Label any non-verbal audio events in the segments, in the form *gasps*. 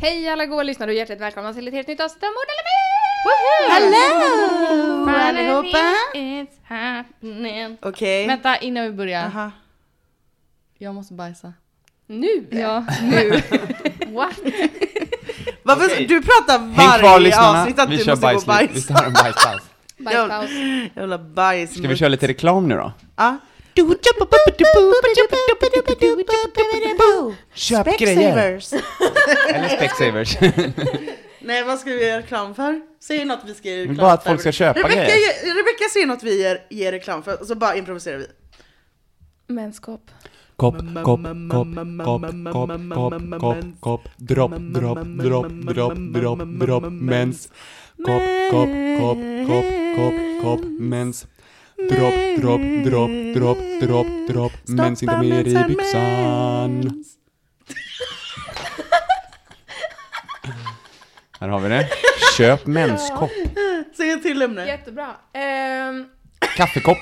Hej alla goa lyssnare och hjärtligt välkomna till ett helt nytt avsnitt av Mord eller Myt! Hallå allihopa! It's happening. Okej. Vänta innan vi börjar. Aha. Jag måste bajsa. Nu? Ja, nu. *laughs* What? Varför, Okej. Du pratar Häng kvar varje lyssnarna, avsnitt att vi du kör måste gå och bajs, vi bajsa. tar en bajspaus. Bajspaus. Jävla bajs. Ska vi köra lite reklam nu då? Ja. Köp grejer! Specsavers. Eller Specsavers. *laughs* Nej, vad ska vi göra reklam för? Säg något vi ska göra reklam Bara att för. folk ska köpa Rebecca, grejer. Rebecca säger något vi ger, ger reklam för, och så bara improviserar vi. Menskopp. Kopp, kopp, kopp, kopp, kopp, kopp, kopp, kopp, dropp, dropp, dropp, dropp, dropp, dropp, mens. Kopp, kopp, kopp, kopp, kopp, kopp, mens. Dropp, dropp, dropp, dropp, dropp, dropp, mens inte mer i byxan. Här har vi det. Köp menskopp. Säg till ämne. Jättebra. Ehm, Kaffekopp.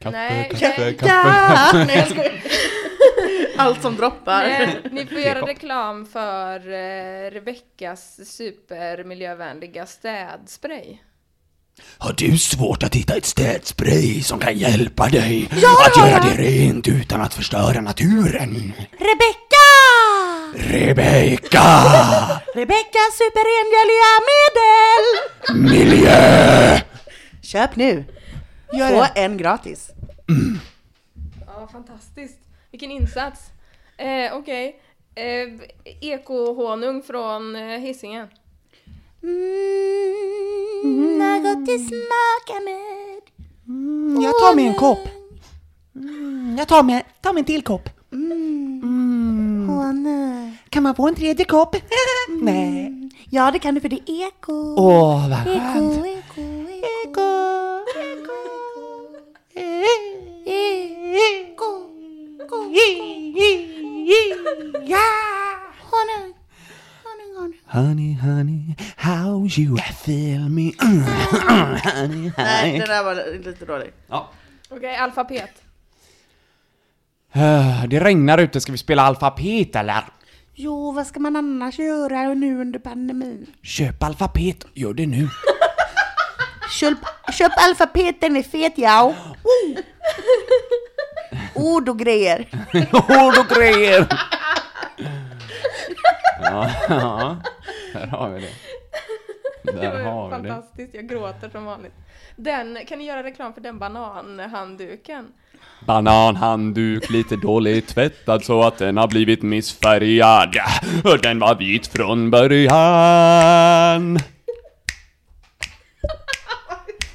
Kaffe, Nej. kaffe, kaffe. Ja! *laughs* Nej, jag. Allt som droppar. eh, ni får göra reklam för eh, Rebeckas supermiljövänliga städspray. Har du svårt att hitta ett städspray som kan hjälpa dig att göra det rent utan att förstöra naturen? Rebecca! Rebecka! Rebecca superrengöliga medel! Miljö! Köp nu. Få en gratis. Ja, fantastiskt. Vilken insats. Eh, Okej. Eh, Ekohonung från eh, Hisingen. Mm, något att smaka med. Jag tar mig en kopp. Mm, Jag tar mig, tar mig en till kopp. Honung. Kan man få en tredje kopp? *laughs* Nej. Ja, det kan du för det är eko. Åh, vad Eko, skönt. eko, eko. Eko. Ja! Honung. Honung, honung. Honey, honey, you feel me? honey, *clears throat* Nej, det där var lite dålig. Okej, alfabet. Eh, Det regnar ute, ska vi spela alfabet eller? Jo, vad ska man annars göra nu under pandemin? Köp alfabet, gör det nu. *laughs* Köp, köp alfabet, den är fet ja. Oh. *laughs* Ord och grejer. *laughs* Ord och grejer! Ja, ja, där har vi det. *laughs* Det var vi det. fantastiskt, jag gråter som vanligt. Den, kan ni göra reklam för den bananhandduken? Bananhandduk, lite dåligt tvättad så att den har blivit missfärgad. Den var vit från början.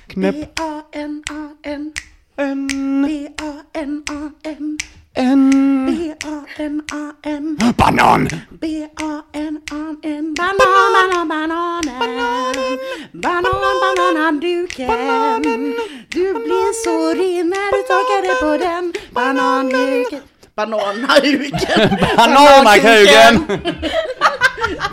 Knäpp B-A-N-A-N. en, B-A-N-A-N. En B-A-N-A-N. Banan! B-A-N-A-N. Banan, banan, bananen. Banan, bananhandduken. Du blir så ren när du torkar dig på den. Bananduken. Bananhandduken. *laughs* Bananakuken!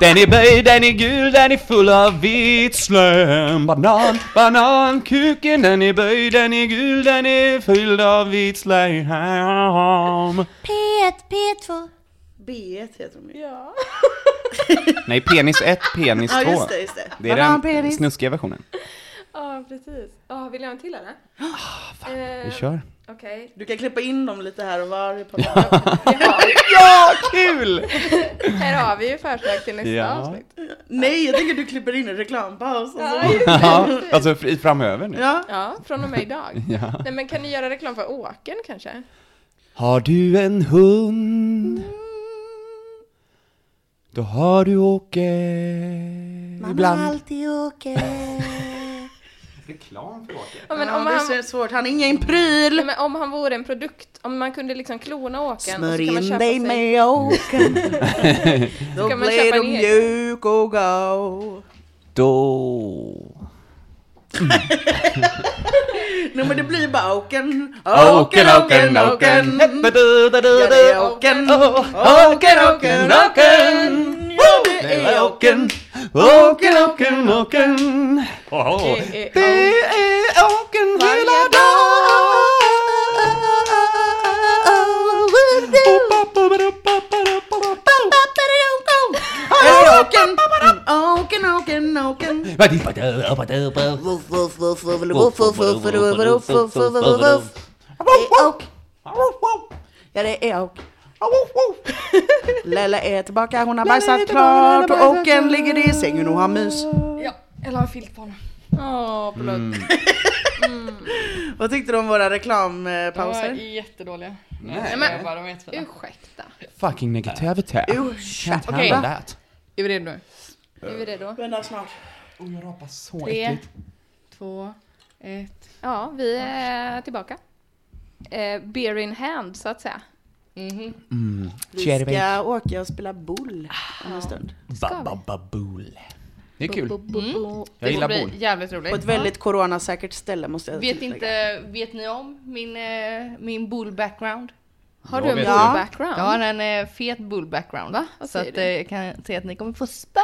Den är böjd, den är gul, den är full av vit slem. Banan, banankuken, den är böjd, den är gul, den är fylld av vit slem. P1, P2. B1 heter de ju. Ja. *laughs* Nej, penis 1, penis 2. *laughs* Ja, just det, just det. Det är den Bananpenis. snuskiga versionen. Ja, precis. Ja, vill jag ha en till eller? *gasps* Vi Eh, kör. Okej. Du kan klippa in dem lite här och var. På *laughs* Ja, kul! Här har vi ju förslag till nästa Ja. avsnitt. Nej, jag tänker att du klipper in en reklampaus. Och så. Ja, alltså fr- framöver nu. Ja. Ja, från och med idag. *laughs* Ja. Nej men kan ni göra reklam för Åken kanske? Har du en hund? Då har du Åke Man ibland. har alltid åker. Reklam för Åke? Ja, men ja, om, det är han, så svårt, han är ingen pryl. men om han vore en produkt, om man kunde liksom klona Åken och så Smörj kan man in köpa dig med åken. *laughs* Då blir du mjuk och go. Då... *laughs* Nej men det blir bara åken. Åken, åken, åken. Ja det är åken. Åken, åken, åken. Ja det är åken. Åken, åken, åken. Det är åken hela dagen. Mm, åken, åken, åken. Ja, det är åk. *laughs* Lelle är tillbaka, hon har bajsat klart och åken ligger i sängen och har mys. Ja, eller har filt på honom. Åh, förlåt. Vad tyckte du om våra De var reklampauser? jättedåliga. Nej. Nej, men... bara, de är jättefina. Ursäkta. Fucking negativity. Usch. Can't Okej. that. Är vi redo nu? Är vi redo? Vänta snart. Oh, jag rapar så Tre, äckligt. två, ett. Ja, vi är tillbaka. Eh, beer in hand, så att säga. Mm. Vi ska åka och spela boll om en stund. Ska vi? Bababool. Det är kul. Bo. Jag gillar bli jävligt På roligt. ett väldigt coronasäkert ställe måste jag Vet inte, vet ni om min, eh, min bull background? Har Jag du en vet bull det. background? Jag har en eh, fet bull background. Va? Vad Så att, du? eh, jag kan säga att ni kommer få spö.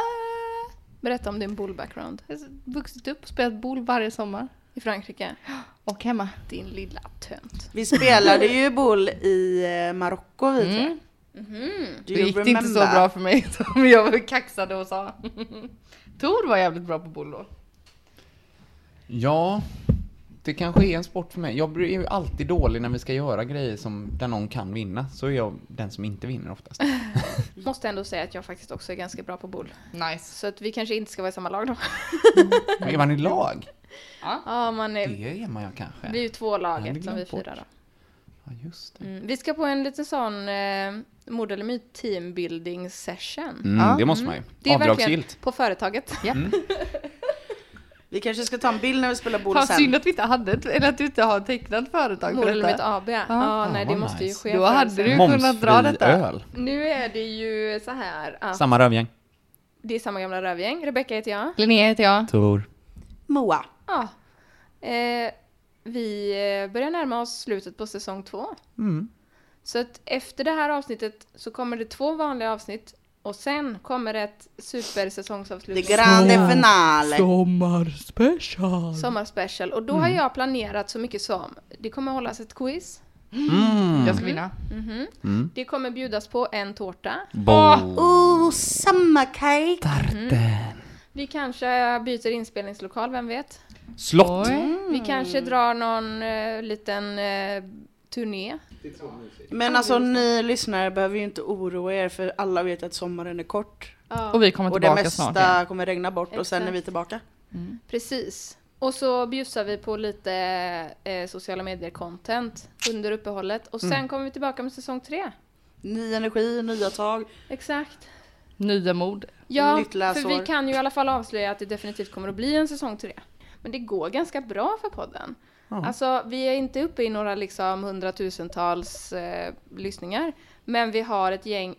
Berätta om din bull background. Jag har vuxit upp och spelat boll varje sommar. I Frankrike. Och hemma. Din lilla tönt. Vi spelade ju boll i eh, Marocko vi tre. Mm. Mhm. Do Det gick det inte så remember? bra för mig *laughs* som jag kaxade och sa. *laughs* Tor var jävligt bra på boll då. Ja, det kanske är en sport för mig. Jag är ju alltid dålig när vi ska göra grejer som, där någon kan vinna. Så är jag den som inte vinner oftast. *laughs* Måste ändå säga att jag faktiskt också är ganska bra på bull. Nice. Så att vi kanske inte ska vara i samma lag då. Men är man i lag? Ja, man är, Det är man ju kanske. det är ju två Ja, lag det eftersom vi fyra då. Ja, just det. Mm. Vi ska på en liten sån eh, mord eller myt teambuilding session. Mm, Ja. det måste man ju. Det är verkligen på företaget. *laughs* Vi kanske ska ta en bild när vi spelar Fan sen. synd att vi inte hade eller att du inte har tecknat företag för eller detta. AB. Ja, Ja. nej Ja, det vad måste ju nice. ske Då hade du kunnat dra Momsfri detta. öl. Nu är det ju så här att Samma rövgäng. det är samma gamla rövgäng. Rebecka heter jag. Linnea heter jag. Tor. Moa. Ja. Eh, vi eh, börjar närma oss slutet på säsong två. Mm. Så att efter det här avsnittet så kommer det två vanliga avsnitt och sen kommer ett supersäsongsavslut. Det grande finale. Sommarspecial. Sommarspecial. Och då har jag planerat så mycket som det kommer hållas ett quiz. Mm. Jag ska vinna. Mhm. Mm. Det kommer bjudas på en tårta. Boll. Oh, summercake. Tarten. Vi kanske byter inspelningslokal, vem vet? Slott. Oj. Vi kanske drar någon eh, liten eh, turné. Men alltså ni lyssnare behöver ju inte oroa er för alla vet att sommaren är kort. Och vi kommer Och det tillbaka mesta snart igen. kommer regna bort och sen är vi Exakt. tillbaka. Precis. Och så bjussar vi på lite eh, sociala medier-content under uppehållet. Och sen kommer vi tillbaka med säsong tre. Ny energi, nya tag. Exakt. Nya mod. Ja, Nytt för läsår. vi kan ju i alla fall avslöja att det definitivt kommer att bli en säsong tre. Men det går ganska bra för podden. Alltså, vi är inte uppe i några liksom hundratusentals eh, lyssningar. Men vi har ett gäng...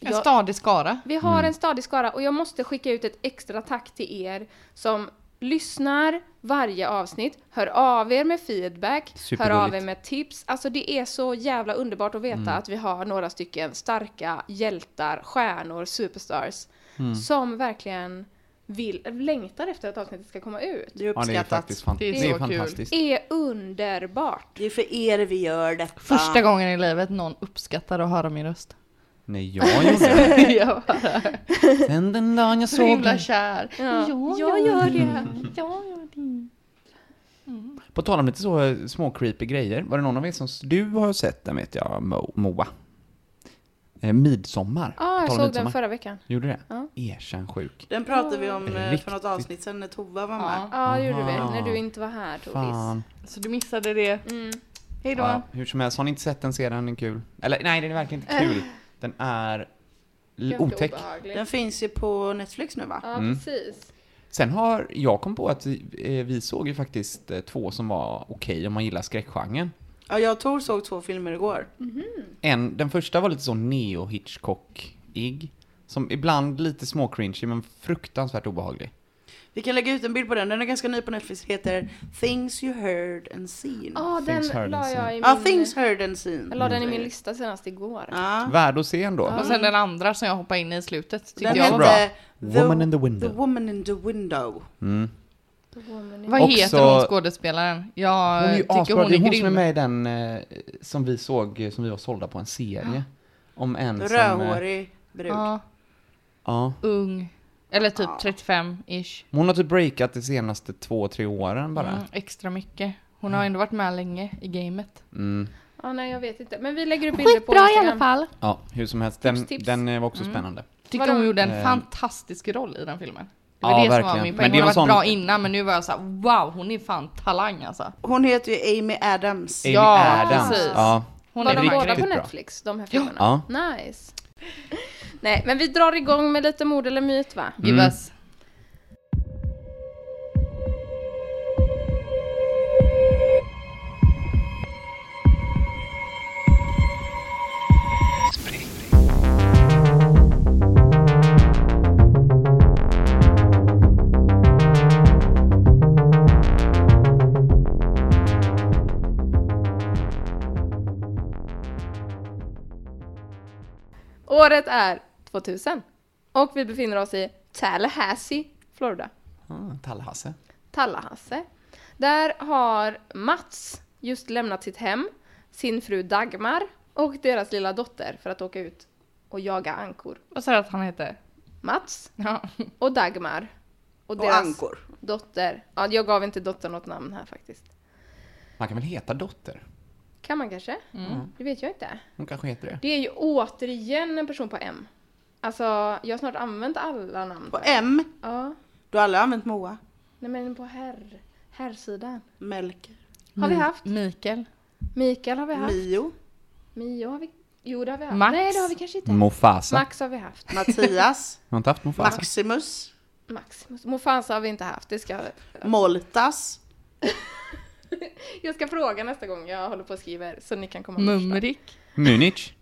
En stadig skara. Vi har en stadig skara och jag måste skicka ut ett extra tack till er som lyssnar varje avsnitt, hör av er med feedback, hör av er med tips. Alltså det är så jävla underbart att veta att vi har några stycken starka hjältar, stjärnor, superstars som verkligen vill, längtar efter att avsnittet ska komma ut. Det är Ja, det är uppskattat. faktiskt fan- Det är det är så fantastiskt. Det är underbart. Det är för er vi gör detta. Första gången i livet någon uppskattar att höra min röst. Nej, jag gjorde det. *laughs* jag Sen den dagen jag så såg himla dig. kär. Ja, Ja, jag gör det. Ja, gör det. På tal om lite så eh, små creepy grejer, var det någon av er som... Du har sett den vet jag, Mo, Moa. Eh, midsommar. Ja, jag tal om såg midsommar. den förra veckan. Gjorde det? Ja. Erkänn sjuk. Den pratade vi om eh, Riktigt. för något avsnitt sen när Tova var med. Ja, det gjorde vi. När du inte var här, Tovis. Fan. Så du missade det. Mm. Hej då. Ja, hur som helst, har ni inte sett den serien, den är kul. Eller nej, den är verkligen inte kul. *laughs* Den är Ganska otäck. obehaglig. Den finns ju på Netflix nu va? Ja, Mm. precis. Sen har jag kom på att vi, eh, vi såg ju faktiskt eh, två som var okej om man gillar skräckgenren. Ja, jag och Tor såg två filmer igår. En, den första var lite så neo-Hitchcock-ig. Som ibland lite små cringy men fruktansvärt obehaglig. Vi kan lägga ut en bild på den, den är ganska ny på Netflix, heter Things You Heard and Seen. Ja, den Things heard la jag i min... Ja, Things Heard and Seen. Jag la den i min lista senast igår. Ja. Värd att se ändå. Och sen den andra som jag hoppade in i slutet tyckte Den jag var bra. The, Woman in the Window. The Woman in the Window. Mm. Vad Också- heter hon skådespelaren? Jag Hon är ju tycker asbra. hon Det är är hon som är grym. med i den eh, som vi såg, som vi var sålda på en serie. Om en som... eh, Rödhårig brud. Ja, Ja. ung. Eller typ Ja. 35-ish. Hon har typ breakat de senaste två, tre åren bara. Mm, extra mycket. Hon har ändå varit med länge i gamet. Mm. Ja, nej, jag vet inte. Men vi lägger upp bilder på Instagram. fall. Ja, hur som helst. Den, Tips, tips. den var också spännande. Tyckte hon gjorde en Eh. fantastisk roll i den filmen. Det Ja, var det som var verkligen. min Men poäng. det Hon har var varit sån- bra innan men nu var jag så här: wow, hon är fan talang alltså. Hon heter ju Amy Adams. Amy Ja, Adams. precis. Ja. Hon Var är de båda på bra. Netflix, de här filmerna? Ja. Nice. Nej, men vi drar igång med lite mord eller myt, va? Give Mm. us. Året är 2000 och vi befinner oss i Tallahassee, Florida. Ah, Tallahasse. Tallahassee. Där har Mats just lämnat sitt hem, sin fru Dagmar och deras lilla dotter för att åka ut och jaga ankor. Vad sa du att han hette? Mats Ja. och Dagmar. Och Och deras ankor. dotter. Ja, jag gav inte dottern något namn här faktiskt. Man kan väl heta Dotter? Kan man kanske? Mm. Det vet jag inte. Hon kanske heter det. Det är ju återigen en person på M. Alltså, jag har snart använt alla namn På. M, Ja. du har aldrig använt Moa. Nej men på herr, herrsidan. Melker. Har vi haft? Mikael. Mikael har vi haft. Mio. Mio har vi. Jo det har vi haft. Max. Nej det har vi kanske inte. Mofasa. Max har vi haft. Mattias. *laughs* Har inte haft Mofasa? Maximus. Maximus. Mofasa har vi inte haft. Det ska... Moltas. *laughs* *laughs* Jag ska fråga nästa gång jag håller på och skriver så ni kan komma med. Mumrik. Munich?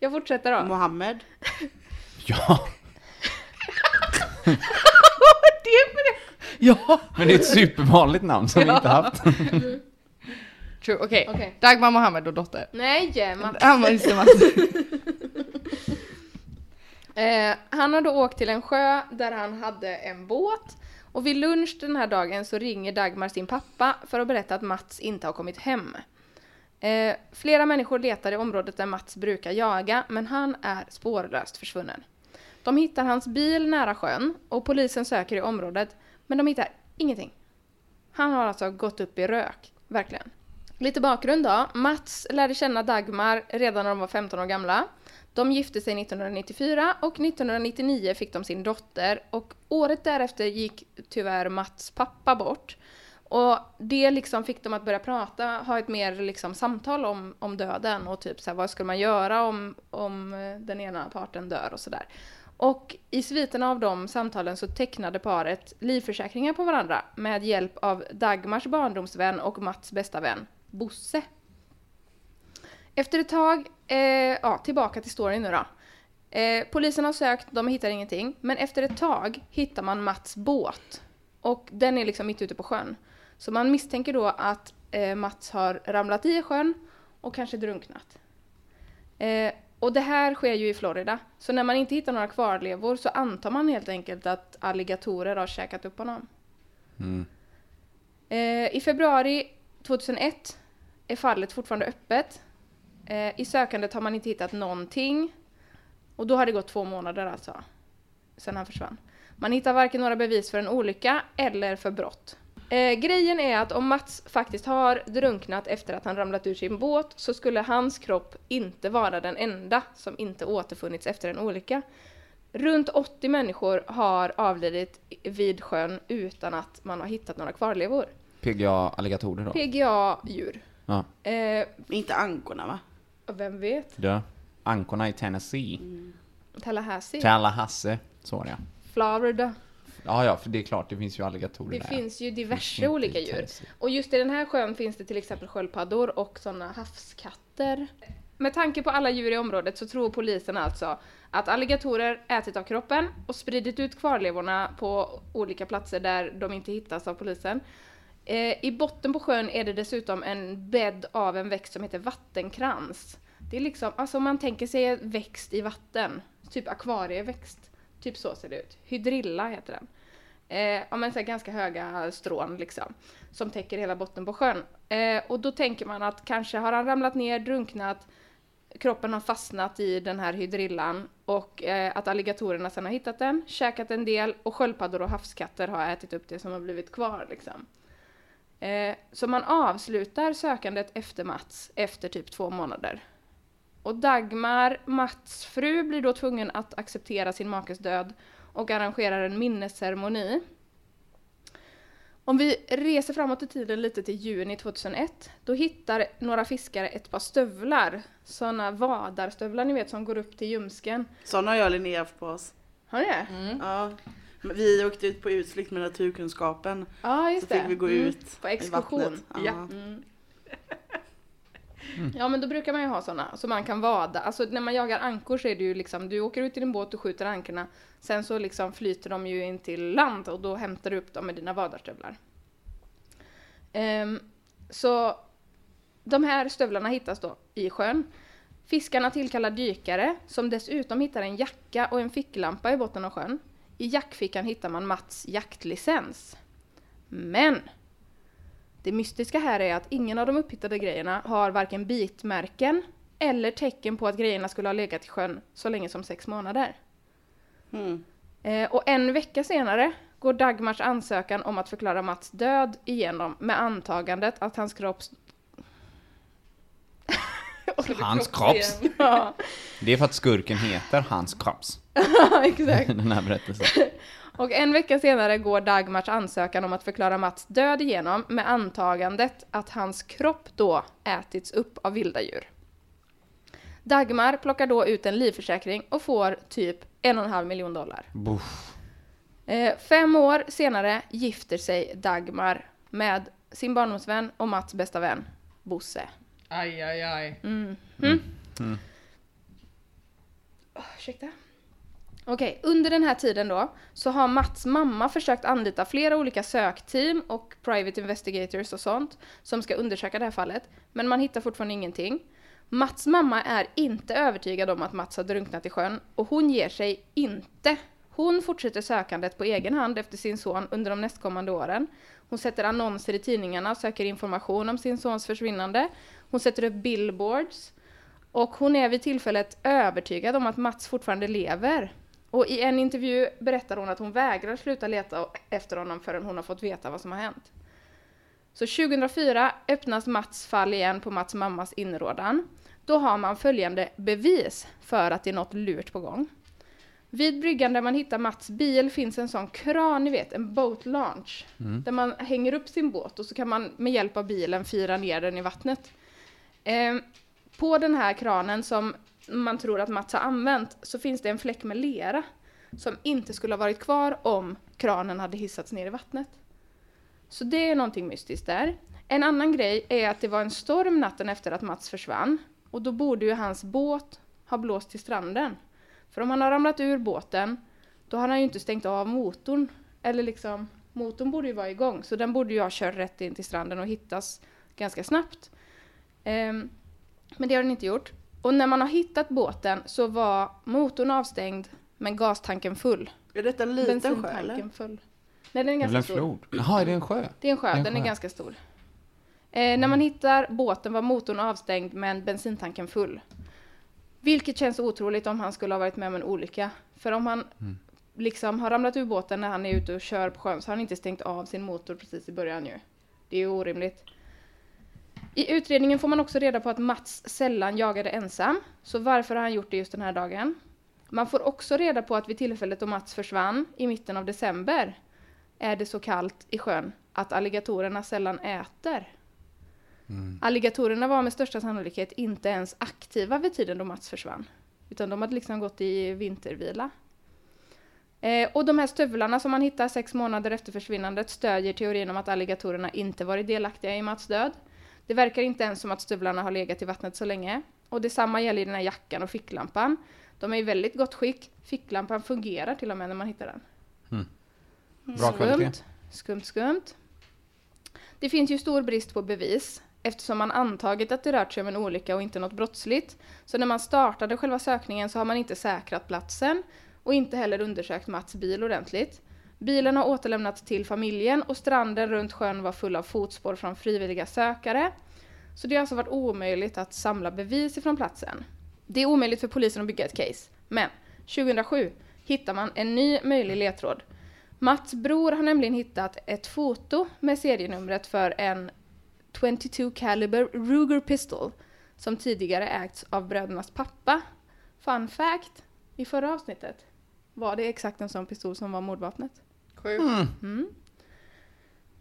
Jag fortsätter då. Mohammed. *laughs* Ja, *laughs* Ja! men det är ett supervanligt namn som vi inte haft. True, okej. Okej. Dagmar Mohammed och dotter. Nej, Mats. Ja, men just det, Mats. Eh, han har då åkt till en sjö där han hade en båt. Och vid lunch den här dagen så ringer Dagmar sin pappa för att berätta att Mats inte har kommit hem. Eh, flera människor letar i området där Mats brukar jaga, men han är spårlöst försvunnen. De hittar hans bil nära sjön och polisen söker i området, men de hittar ingenting. Han har alltså gått upp i rök, verkligen. Lite bakgrund då. Mats lärde känna Dagmar redan när de var 15 år gamla. De gifte sig 1994 och 1999 fick de sin dotter och året därefter gick tyvärr Mats pappa bort. Och det liksom fick dem att börja prata, ha ett mer liksom samtal om, om döden och typ så här, vad skulle man göra om, om eh, den ena parten dör och sådär. Och i sviterna av de samtalen så tecknade paret livförsäkringar på varandra med hjälp av Dagmars barndomsvän och Mats bästa vän, Bosse. Efter ett tag, eh, ja tillbaka till storyn nu då. Eh, polisen har sökt, de hittar ingenting. Men efter ett tag hittar man Mats båt. Och den är liksom mitt ute på sjön. Så man misstänker då att eh, Mats har ramlat i sjön och kanske drunknat. Eh, och det här sker ju i Florida. Så när man inte hittar några kvarlevor så antar man helt enkelt att alligatorer har käkat upp honom. Eh, I februari 2001 är fallet fortfarande öppet. Eh, I sökandet har man inte hittat någonting. Och då har det gått två månader alltså. Sen han försvann. Man hittar varken några bevis för en olycka eller för brott. Eh, grejen är att om Mats faktiskt har drunknat efter att han ramlat ur sin båt så skulle hans kropp inte vara den enda som inte återfunnits efter en olycka. Runt 80 människor har avlidit vid sjön utan att man har hittat några kvarlevor. PGA-alligatorer då? PGA-djur. Ja. Eh, Inte ankorna va? Vem vet? Dö. Ankorna i Tennessee. Tallahassee? Tallahassee, så var det. Florida. Ja, ja, för det är klart, det finns ju alligatorer Det där. finns ju Finns diverse inte olika djur. Och just i den här sjön finns det till exempel sköldpaddor och sådana havskatter. Med tanke på alla djur i området så tror polisen alltså att alligatorer ätit av kroppen och spridit ut kvarlevorna på olika platser där de inte hittas av polisen. Eh, I botten på sjön är det dessutom en bädd av en växt som heter vattenkrans. Det är liksom, alltså om man tänker sig en växt i vatten, typ akvarieväxt, typ så ser det ut. Hydrilla heter den. Eh, ja men så ganska höga strån liksom, som täcker hela botten på sjön. Eh, och då tänker man att kanske har han ramlat ner, drunknat, kroppen har fastnat i den här hydrillan och eh, att alligatorerna sen har hittat den, käkat en del och sköldpaddor och havskatter har ätit upp det som har blivit kvar liksom. Eh, så man avslutar sökandet efter Mats efter typ två månader. Och Dagmar, Mats fru, blir då tvungen att acceptera sin makes död och arrangerar en minnesceremoni. Om vi reser framåt i tiden lite till juni 2001, då hittar några fiskare ett par stövlar. Sådana vadarstövlar ni vet som går upp till ljumsken. Sådana har jag och Linnea haft på oss. Har ni det? Ja. Vi åkte ut på utflykt med naturkunskapen. Ja, just Så det. fick vi gå Mm. ut På exkursion. Ja. Ja. Mm. Ja men då brukar man ju ha sådana, så man kan vada. Alltså när man jagar ankor så är det ju liksom, du åker ut i din båt och skjuter ankorna. Sen så liksom flyter de ju in till land och då hämtar du upp dem med dina vadarstövlar. Ehm, så de här stövlarna hittas då i sjön. Fiskarna tillkallar dykare som dessutom hittar en jacka och en ficklampa i botten av sjön. I jackfickan hittar man Mats jaktlicens. Men det mystiska här är att ingen av de upphittade grejerna har varken bitmärken eller tecken på att grejerna skulle ha legat i sjön så länge som sex månader. Mm. Eh, och en vecka senare går Dagmars ansökan om att förklara Mats död igenom med antagandet att hans kropp... *laughs* Hans kropps? ja, Det är för att skurken heter Hans Kropps. *laughs* exakt. *laughs* Den här berättelsen. *laughs* Och en vecka senare går Dagmars ansökan om att förklara Mats död igenom med antagandet att hans kropp då ätits upp av vilda djur. Dagmar plockar då ut en livförsäkring och får typ en och en halv miljon dollar. Buff. Eh, fem år senare gifter sig Dagmar med sin barndomsvän och Mats bästa vän, Bosse. Aj, aj, aj. Mm. Mm. Oh, ursäkta? Okej, under den här tiden då så har Mats mamma försökt anlita flera olika sökteam och private investigators och sånt som ska undersöka det här fallet, men man hittar fortfarande ingenting. Mats mamma är inte övertygad om att Mats har drunknat i sjön och hon ger sig inte. Hon fortsätter sökandet på egen hand efter sin son under de nästkommande åren. Hon sätter annonser i tidningarna och söker information om sin sons försvinnande. Hon sätter upp billboards och hon är vid tillfället övertygad om att Mats fortfarande lever. Och i en intervju berättar hon att hon vägrar sluta leta efter honom förrän hon har fått veta vad som har hänt. Så 2004 öppnas Mats fall igen på Mats mammas inrådan. Då har man följande bevis för att det är något lurt på gång. Vid bryggan där man hittar Mats bil finns en sån kran, ni vet, en boat launch. Där man hänger upp sin båt och så kan man med hjälp av bilen fira ner den i vattnet. Eh, på den här kranen som man tror att Mats har använt så finns det en fläck med lera som inte skulle ha varit kvar om kranen hade hissats ner i vattnet. Så det är någonting mystiskt där. En annan grej är att det var en storm natten efter att Mats försvann och då borde ju hans båt ha blåst till stranden. För om han har ramlat ur båten då har han ju inte stängt av motorn. Eller liksom, motorn borde ju vara igång så den borde ju ha kört rätt in till stranden och hittas ganska snabbt. Um, men det har den inte gjort. Och när man har hittat båten så var motorn avstängd men gastanken full. Är detta en liten sjö eller? full. Nej, den är Det är ganska en stor. flod? Jaha, är det en sjö? Det är en sjö, är en den är sjö. ganska stor. Eh, när man hittar båten var motorn avstängd men bensintanken full. Vilket känns otroligt om han skulle ha varit med om en olycka. För om han Mm. liksom har ramlat ur båten när han är ute och kör på sjön så har han inte stängt av sin motor precis i början ju. Det är ju orimligt. I utredningen får man också reda på att Mats sällan jagade ensam. Så varför har han gjort det just den här dagen? Man får också reda på att vid tillfället då Mats försvann i mitten av december är det så kallt i sjön att alligatorerna sällan äter. Alligatorerna var med största sannolikhet inte ens aktiva vid tiden då Mats försvann. Utan de hade liksom gått i vintervila. Eh, och de här stövlarna som man hittar sex månader efter försvinnandet stödjer teorin om att alligatorerna inte varit delaktiga i Mats död. Det verkar inte ens som att stövlarna har legat i vattnet så länge. Och detsamma gäller den här jackan och ficklampan. De är i väldigt gott skick. Ficklampan fungerar till och med när man hittar den. Bra kvalitet. Skumt, skumt, skumt. Det finns ju stor brist på bevis eftersom man antagit att det rört sig om en olycka och inte något brottsligt. Så när man startade själva sökningen så har man inte säkrat platsen och inte heller undersökt Mats bil ordentligt. Bilen har återlämnats till familjen och stranden runt sjön var full av fotspår från frivilliga sökare. Så det har alltså varit omöjligt att samla bevis ifrån platsen. Det är omöjligt för polisen att bygga ett case. Men 2007 hittar man en ny möjlig ledtråd. Mats bror har nämligen hittat ett foto med serienumret för en 22 caliber Ruger pistol som tidigare ägts av brödernas pappa. Fun fact, i förra avsnittet var det exakt en sån pistol som var mordvapnet. Sjukt. Mm.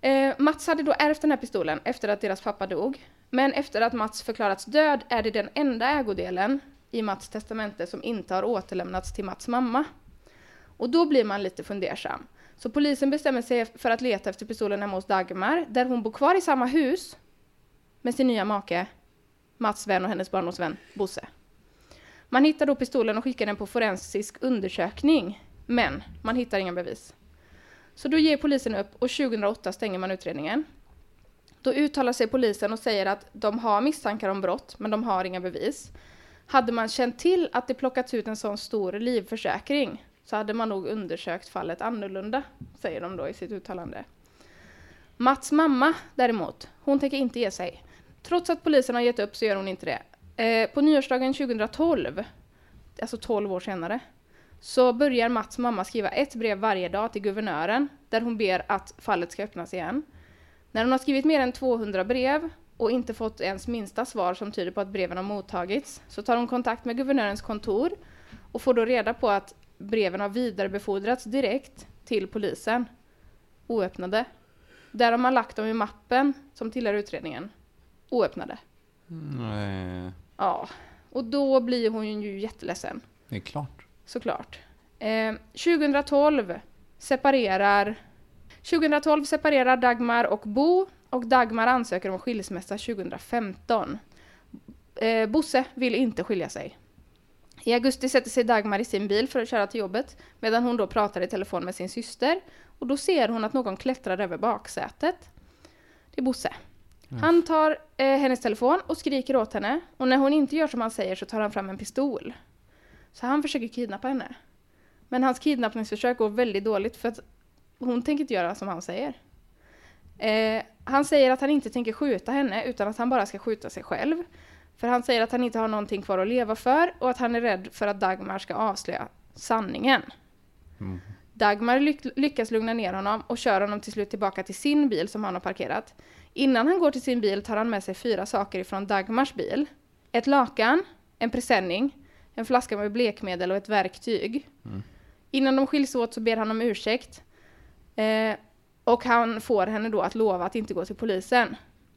Eh, Mats hade då ärvt den här pistolen efter att deras pappa dog. Men efter att Mats förklarats död är det den enda ägodelen i Mats testamente som inte har återlämnats till Mats mamma. Och då blir man lite fundersam. Så polisen bestämmer sig för att leta efter pistolen hemma hos Dagmar, där hon bor kvar i samma hus med sin nya make, Mats vän och hennes barndomsvän Bosse. Man hittar då pistolen och skickar den på forensisk undersökning, men man hittar inga bevis. Så då ger polisen upp och 2008 stänger man utredningen. Då uttalar sig polisen och säger att de har misstankar om brott, men de har inga bevis. Hade man känt till att det plockats ut en sån stor livförsäkring så hade man nog undersökt fallet annorlunda, säger de då i sitt uttalande. Mats mamma däremot, hon tänker inte ge sig. Trots att polisen har gett upp så gör hon inte det. Eh, på nyårsdagen 2012, alltså 12 år senare, så börjar Mats mamma skriva ett brev varje dag till guvernören där hon ber att fallet ska öppnas igen. När hon har skrivit mer än 200 brev och inte fått ens minsta svar som tyder på att breven har mottagits så tar hon kontakt med guvernörens kontor och får då reda på att breven har vidarebefordrats direkt till polisen. Oöppnade. Där har man lagt dem i mappen som tillhör utredningen. Oöppnade. Nej, Ja, och då blir hon ju jätteledsen. det är klart. Såklart. Eh, 2012 separerar 2012 separerar Dagmar och Bo och Dagmar ansöker om skilsmässa 2015. Eh, Bosse vill inte skilja sig. I augusti sätter sig Dagmar i sin bil för att köra till jobbet medan hon då pratar i telefon med sin syster och då ser hon att någon klättrar över baksätet. Det är Bosse. Han tar eh, hennes telefon och skriker åt henne och när hon inte gör som han säger så tar han fram en pistol. Så han försöker kidnappa henne. Men hans kidnappningsförsök går väldigt dåligt för att hon tänker inte göra som han säger. Eh, han säger att han inte tänker skjuta henne utan att han bara ska skjuta sig själv. För han säger att han inte har någonting kvar att leva för och att han är rädd för att Dagmar ska avslöja sanningen. Dagmar lyck- lyckas lugna ner honom och kör honom till slut tillbaka till sin bil som han har parkerat. Innan han går till sin bil tar han med sig fyra saker ifrån Dagmars bil. Ett lakan, en presenning, en flaska med blekmedel och ett verktyg. Innan de skiljs åt så ber han om ursäkt. Eh, och han får henne då att lova att inte gå till polisen.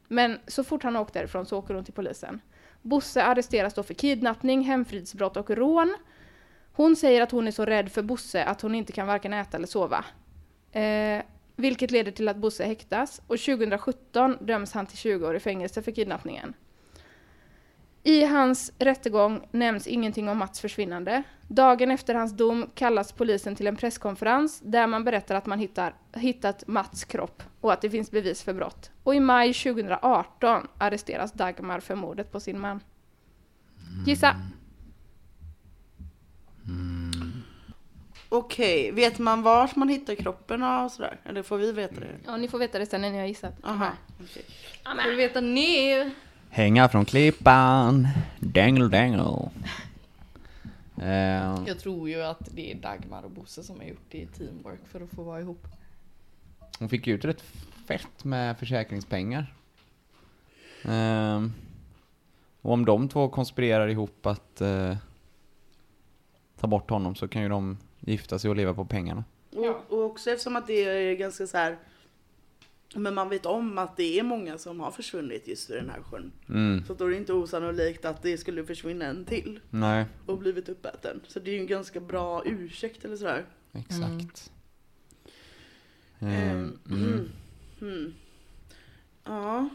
Men så fort han åkt därifrån så åker hon till polisen. Bosse arresteras då för kidnappning, hemfridsbrott och rån. Hon säger att hon är så rädd för Bosse att hon inte kan varken äta eller sova. Eh, vilket leder till att Bosse häktas och 2017 döms han till 20 år i fängelse för kidnappningen. I hans rättegång nämns ingenting om Mats försvinnande. Dagen efter hans dom kallas polisen till en presskonferens där man berättar att man hittar, hittat Mats kropp och att det finns bevis för brott. Och i maj 2018 arresteras Dagmar för mordet på sin man. Gissa! Okej, vet man vart man hittar kroppen och sådär? Eller får vi veta det? Ja, ni får veta det sen när ni har gissat. Aha. okej. Får du veta nu? Hänga från klippan, dangel dangel. Eh, Jag tror ju att det är Dagmar och Bosse som har gjort det i teamwork för att få vara ihop. hon fick ju ut rätt fett med försäkringspengar. Eh, och om de två konspirerar ihop att eh, ta bort honom så kan ju de gifta sig och leva på pengarna. Och, och också eftersom att det är ganska så här. Men man vet om att det är många som har försvunnit just i den här sjön. Mm. Så då är det inte osannolikt att det skulle försvinna en till Nej, och blivit uppäten. Så det är ju en ganska bra ursäkt eller sådär. exakt. Ehm, Eh, mm. mm. Mm. Ja.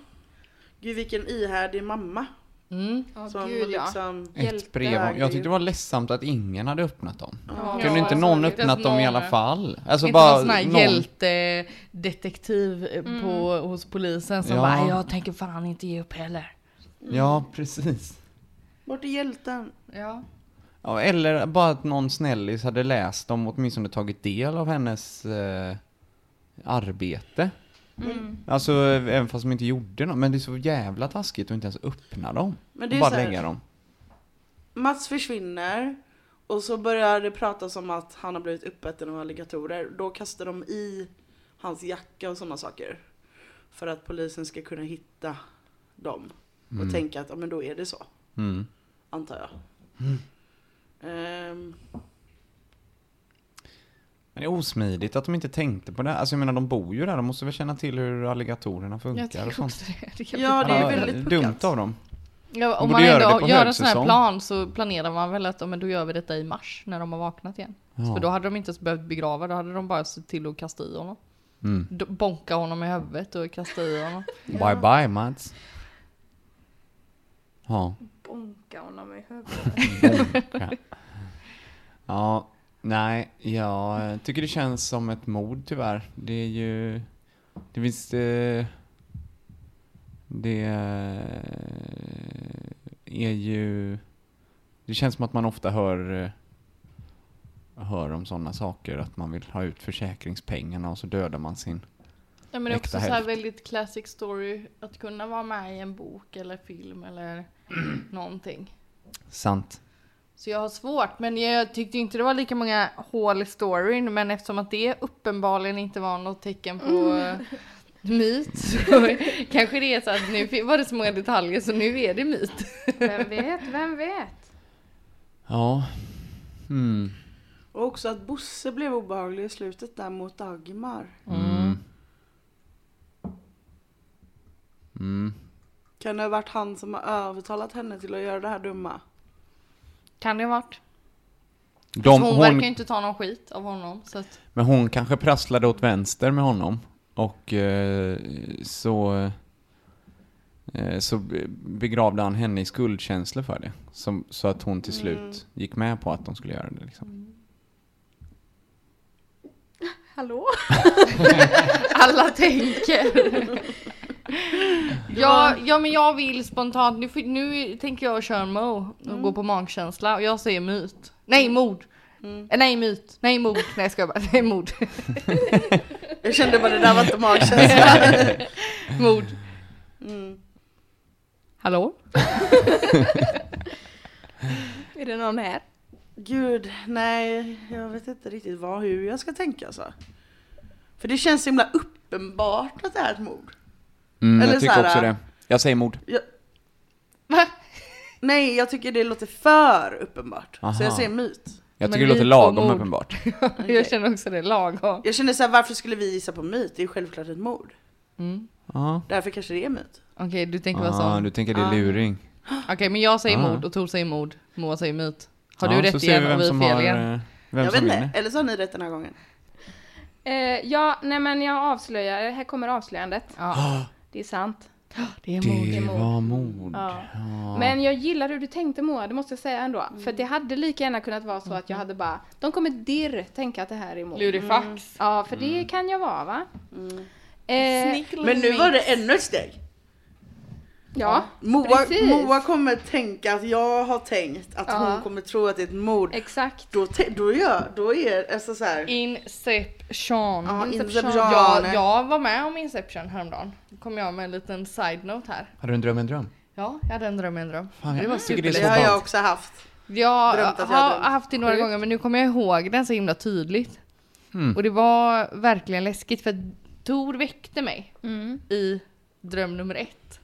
Gud vilken ihärdig mamma. Mm. Ja, Som gud ja. liksom... Ett Hjälte. brev. Jag tyckte det var ledsamt att ingen hade öppnat dem. Ja. Kunde inte alltså, någon öppnat dem i alla fall? Alltså inte bara någon sån här någon- hjältedetektiv eh, på, hos polisen som Ja. bara jag tänker fan inte ge upp heller. Ja, precis. Vart är hjälten? Ja. Ja, eller bara att någon snällis hade läst dem och åtminstone tagit del av hennes eh, arbete. Mm. Alltså även fast de inte gjorde något. Men det är så jävla taskigt att inte ens öppna dem. Men det är bara så här- lägga dem. Mats försvinner och så börjar det pratas om att han har blivit uppäten av alligatorer. Då kastar de i hans jacka och sådana saker. För att polisen ska kunna hitta dem. Och tänka att ja, men då är det så. Mm. Antar jag. Ehm, Men det är osmidigt att de inte tänkte på det. Alltså jag menar de bor ju där. De måste väl känna till hur alligatorerna funkar och sånt. det. det Ja, det är väldigt dumt puckat. av dem. Ja, om man ändå på gör en sån här plan så planerar man väl att men då gör vi detta i mars när de har vaknat igen. Ja. För då hade de inte ens behövt begrava, då hade de bara sett till att kasta i honom. Mm. Bonka honom i huvudet och kasta i honom. *laughs* Bye bye Mats. Ja. Bonka honom i huvudet. Ja, nej, jag tycker det känns som ett mord tyvärr. Det är ju, det finns, eh, det är ju, det känns som att man ofta hör, eh, hör om sådana saker, att man vill ha ut försäkringspengarna och så dödar man sin. Ja men det är också så här väldigt classic story att kunna vara med i en bok eller film eller *clears throat* någonting. Sant. Så jag har svårt, men jag tyckte inte det var lika många hål i storyn, men eftersom att det uppenbarligen inte var något tecken på eh, myt så *laughs* kanske det är så att nu var det så många detaljer så nu är det myt. *laughs* Vem vet, vem vet? Ja. Mm. och också att Bosse blev obehaglig i slutet där mot Dagmar. Mm. Mm. Kan det ha varit han som har övertalat henne till att göra det här dumma? Kan det ha varit? De, hon, verkar ju hon, inte ta någon skit av honom. Så att, men hon kanske prasslade åt vänster med honom. Och eh, så, eh, så be- begravde han henne i skuldkänslor för det. Som, så att hon till slut gick med på att de skulle göra det. Liksom. Hallå? *laughs* alla tänker. *laughs* *laughs* ja, ja men jag vill spontant, nu, nu tänker jag köra en Mo och gå på magkänsla och jag säger myt. Nej mord. Eh, Nej myt. Nej mord. Nej jag bara. *laughs* Nej mord. *laughs* Jag kände bara det där var inte magkänsla. mord. Mm. Hallå? Är det någon här? Gud, nej, jag vet inte riktigt vad, hur jag ska tänka alltså. För det känns så himla uppenbart att det är ett mord. Mm, Eller jag tycker så här, också det. Jag säger mord. Jag, *laughs* nej, jag tycker det låter för uppenbart. Så Aha. jag säger myt. Jag Men tycker det låter vi lagom uppenbart. *laughs* *laughs* Jag känner också det lagom. Jag känner så här, varför skulle vi gissa på myt? Det är ju självklart ett mord. Mm. Därför kanske det är myt. Okej du tänker vara Ah, sån. du tänker det är luring. Okej men jag säger Ah. mord och Tor säger mord. Moa säger myt. Har Ja, du så rätt vi igen vem och vi som fel har, igen? eh, Vem jag vet inte, eller så har ni rätt den här gången. Eh, ja, nej men jag avslöjar, här kommer avslöjandet. Ja, *gasps* *gasps* Det är sant. det är mord. Det var mord. Ja. Ja. Men jag gillar hur du tänkte Moa, det måste jag säga ändå. Mm. För det hade lika gärna kunnat vara så att jag hade bara, de kommer dirr tänka att det här är mord. Lurifax. Ja, för det kan jag vara va? Eh, Men nu var det ännu ett steg. Ja, Moa, Precis. Moa kommer tänka att jag har tänkt att Ja. hon kommer tro att det är ett mord. exakt. Då, då, gör, då är alltså så här. Inception. Ja, Inception. Inception. Jag, jag var med om Inception häromdagen. Då kom jag med en liten side-note här. Hade du en dröm en dröm? Ja, jag hade en dröm i en dröm. Fan, det jag var tycker det är Det har jag också haft. Att jag har drömt. haft det några gånger men nu kommer jag ihåg den så himla tydligt. Mm. Och det var verkligen läskigt för Tor väckte mig Mm. i dröm nummer ett.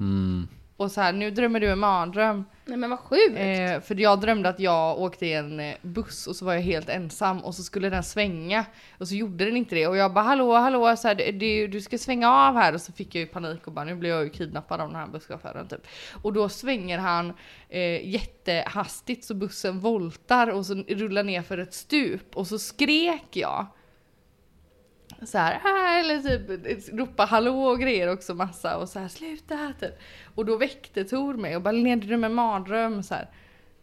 Mm. Och så här, nu drömmer du en mardröm. Nej men vad sjukt. Eh, för jag drömde att jag åkte i en eh, buss och så var jag helt ensam och så skulle den svänga och så gjorde den inte det och jag bara hallå hallå så här, det, du ska svänga av här och så fick jag ju panik och bara nu blir jag ju kidnappad av den här busschauffören typ. Och då svänger han eh, jättehastigt så bussen voltar och så rullar ner för ett stup och så skrek jag. Så här, eller typ ropa hallå och grejer också massa och så här sluta typ. Och då väckte Tor mig och bara leder du med mardröm så här.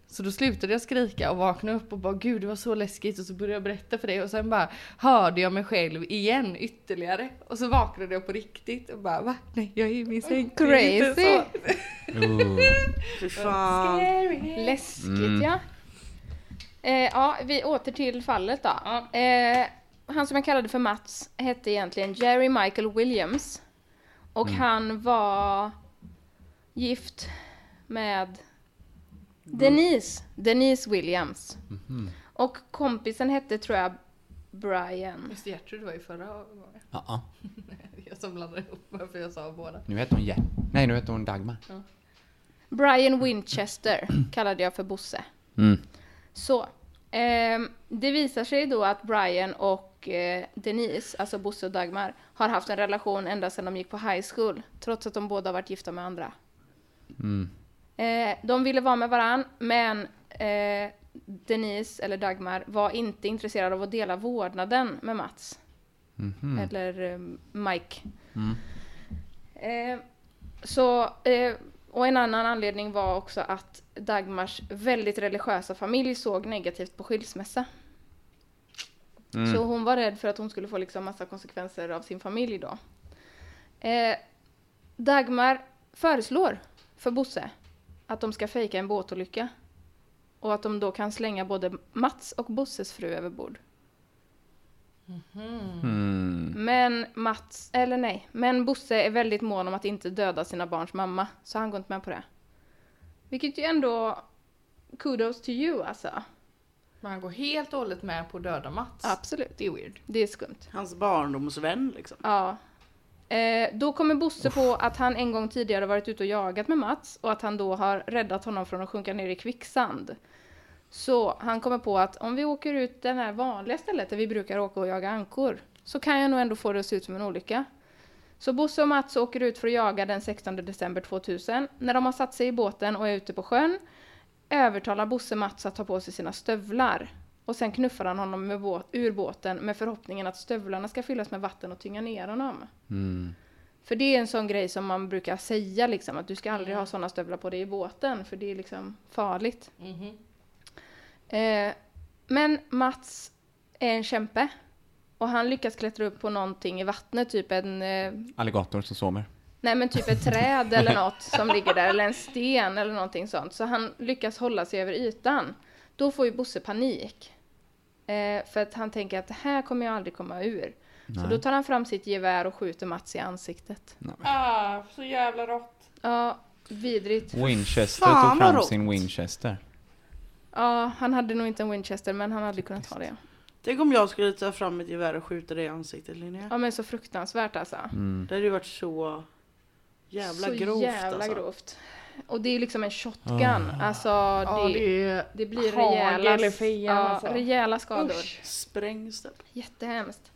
Så då slutade jag skrika och vaknade upp och bara gud det var så läskigt och så började jag berätta för dig och sen bara hörde jag mig själv igen ytterligare och så vaknade jag på riktigt och bara va? Nej jag är i min säng. Crazy. så." Ooh. Fy fan. Läskigt Mm. ja. Eh, ja, vi åter till fallet då. Eh, han som jag kallade för Mats hette egentligen Jerry Michael Williams. Och han var gift med Denise, Denise Williams. Och kompisen hette tror jag Brian. Just det, Gertrud var ju förra gången. Ja, ja. *laughs* Jag som blandade ihop varför jag sa båda. Nu heter hon Jet. Nej, nu heter hon Dagmar. Brian Winchester *clears throat* kallade jag för Bosse. Mm. Så, ehm, det visar sig då att Brian och eh, Denise, alltså Bosse och Dagmar, har haft en relation ända sedan de gick på high school, trots att de båda har varit gifta med andra. Mm. Eh, de ville vara med varann, men eh, Denise, eller Dagmar, var inte intresserad av att dela vårdnaden med Mats. Mhm. Eller eh, Mike. Mm. Eh, så, eh, och en annan anledning var också att Dagmars väldigt religiösa familj såg negativt på skilsmässa. Mm. Så hon var rädd för att hon skulle få liksom massa konsekvenser av sin familj då. Eh, Dagmar föreslår för Bosse att de ska fejka en båtolycka. Och att de då kan slänga både Mats och Bosses fru över bord. Mm. Men Mats, eller nej, men Bosse är väldigt mån om att inte döda sina barns mamma, så han går inte med på det. Vilket ju ändå, kudos to you alltså. Man går helt och hållet med på döda Mats. Absolut. Det är weird. Det är skumt. Hans barndomsvän liksom. Ja. Eh, då kommer Bosse på att han en gång tidigare varit ute och jagat med Mats och att han då har räddat honom från att sjunka ner i kvicksand. Så han kommer på att om vi åker ut det här vanliga stället där vi brukar åka och jaga ankor så kan jag nog ändå få det att se ut som en olycka. Så Bosse och Mats åker ut för att jaga den 16 december 2000. När de har satt sig i båten och är ute på sjön övertalar Bosse Mats att ta på sig sina stövlar. Och sen knuffar han honom med båt, ur båten med förhoppningen att stövlarna ska fyllas med vatten och tynga ner honom. Mm. För det är en sån grej som man brukar säga liksom, att du ska aldrig ha såna stövlar på dig i båten, för det är liksom farligt. Mhm. Eh, men Mats är en kämpe. Och han lyckas klättra upp på någonting i vattnet, typ en, eh, Alligator som sover. Nej men typ ett träd *laughs* eller något som ligger där, eller en sten eller någonting sånt. Så han lyckas hålla sig över ytan. Då får ju Bosse panik. Eh, för att han tänker att det här kommer jag aldrig komma ur. Så Nej. då tar han fram sitt gevär och skjuter Mats i ansiktet. Ah, så jävla rått. Ja, vidrigt. Winchester Fan, tog fram rått. sin Winchester. Ja, han hade nog inte en Winchester, men han hade kunnat ha det. Tänk om jag skulle ta fram mitt gevär och skjuta dig i ansiktet Linnea. Ja, men så fruktansvärt alltså. Mm. Det hade ju varit så jävla så grovt jävla alltså. grovt. Och det är liksom en shotgun. Ah. Alltså, Ja, det, det är det blir rejäla, fejan, ja, alltså. rejäla skador. Usch. Sprängs det. Jättehemskt.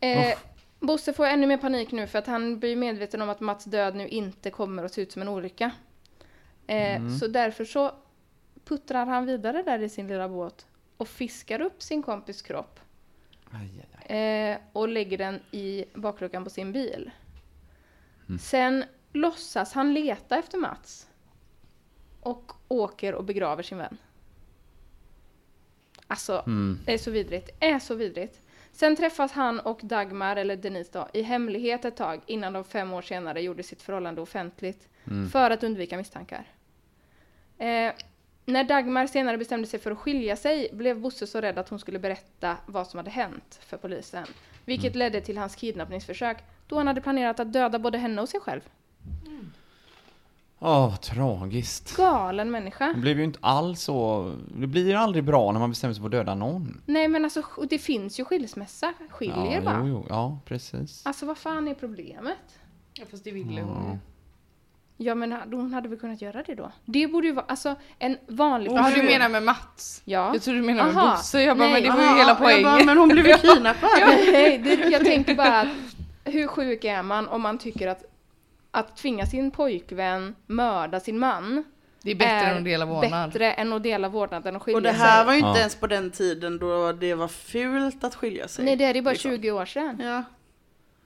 Eh, Bosse får ännu mer panik nu för att han blir medveten om att Mats död nu inte kommer att se ut som en olycka. Eh, Mm. Så därför så puttrar han vidare där i sin lilla båt och fiskar upp sin kompis kropp Aj, aj, aj. eh, och lägger den i bakluckan på sin bil. Mm. Sen låtsas han leta efter Mats och åker och begraver sin vän. Alltså, Mm. det är så vidrigt. Det är så vidrigt. Sen träffas han och Dagmar, eller Denise då, i hemlighet ett tag innan de fem år senare gjorde sitt förhållande offentligt. Mm. För att undvika misstankar. Eh, när Dagmar senare bestämde sig för att skilja sig blev Bosse så rädd att hon skulle berätta vad som hade hänt för polisen. Vilket ledde till hans kidnappningsförsök då han hade planerat att döda både henne och sig själv. Åh, vad tragiskt. Galen människa. Det blev ju inte alls så... Det blir ju aldrig bra när man bestämmer sig för att döda någon. Nej men alltså det finns ju skilsmässa. Skiljer ja, bara. Jo, jo, ja, precis. Alltså vad fan är problemet? Ja, fast det ville hon ju. Ja men hon hade väl kunnat göra det då? Det borde ju vara, alltså en vanlig Ja, du menar med Mats? Ja. Jag tror du menar med Aha. Bosse. Jag bara, Nej. men det var ju Aha, hela jag bara, poängen. men hon blev ju *laughs* kidnappad. Ja, nej, det, jag tänker bara att hur sjuk är man om man tycker att att tvinga sin pojkvän mörda sin man Det är bättre är än att dela vårdnad. bättre än att dela vårdnaden och skilja Och det här sig. var ju inte Ja. ens på den tiden då det var fult att skilja sig. Nej det är ju bara Liksom. 20 år sedan. Ja.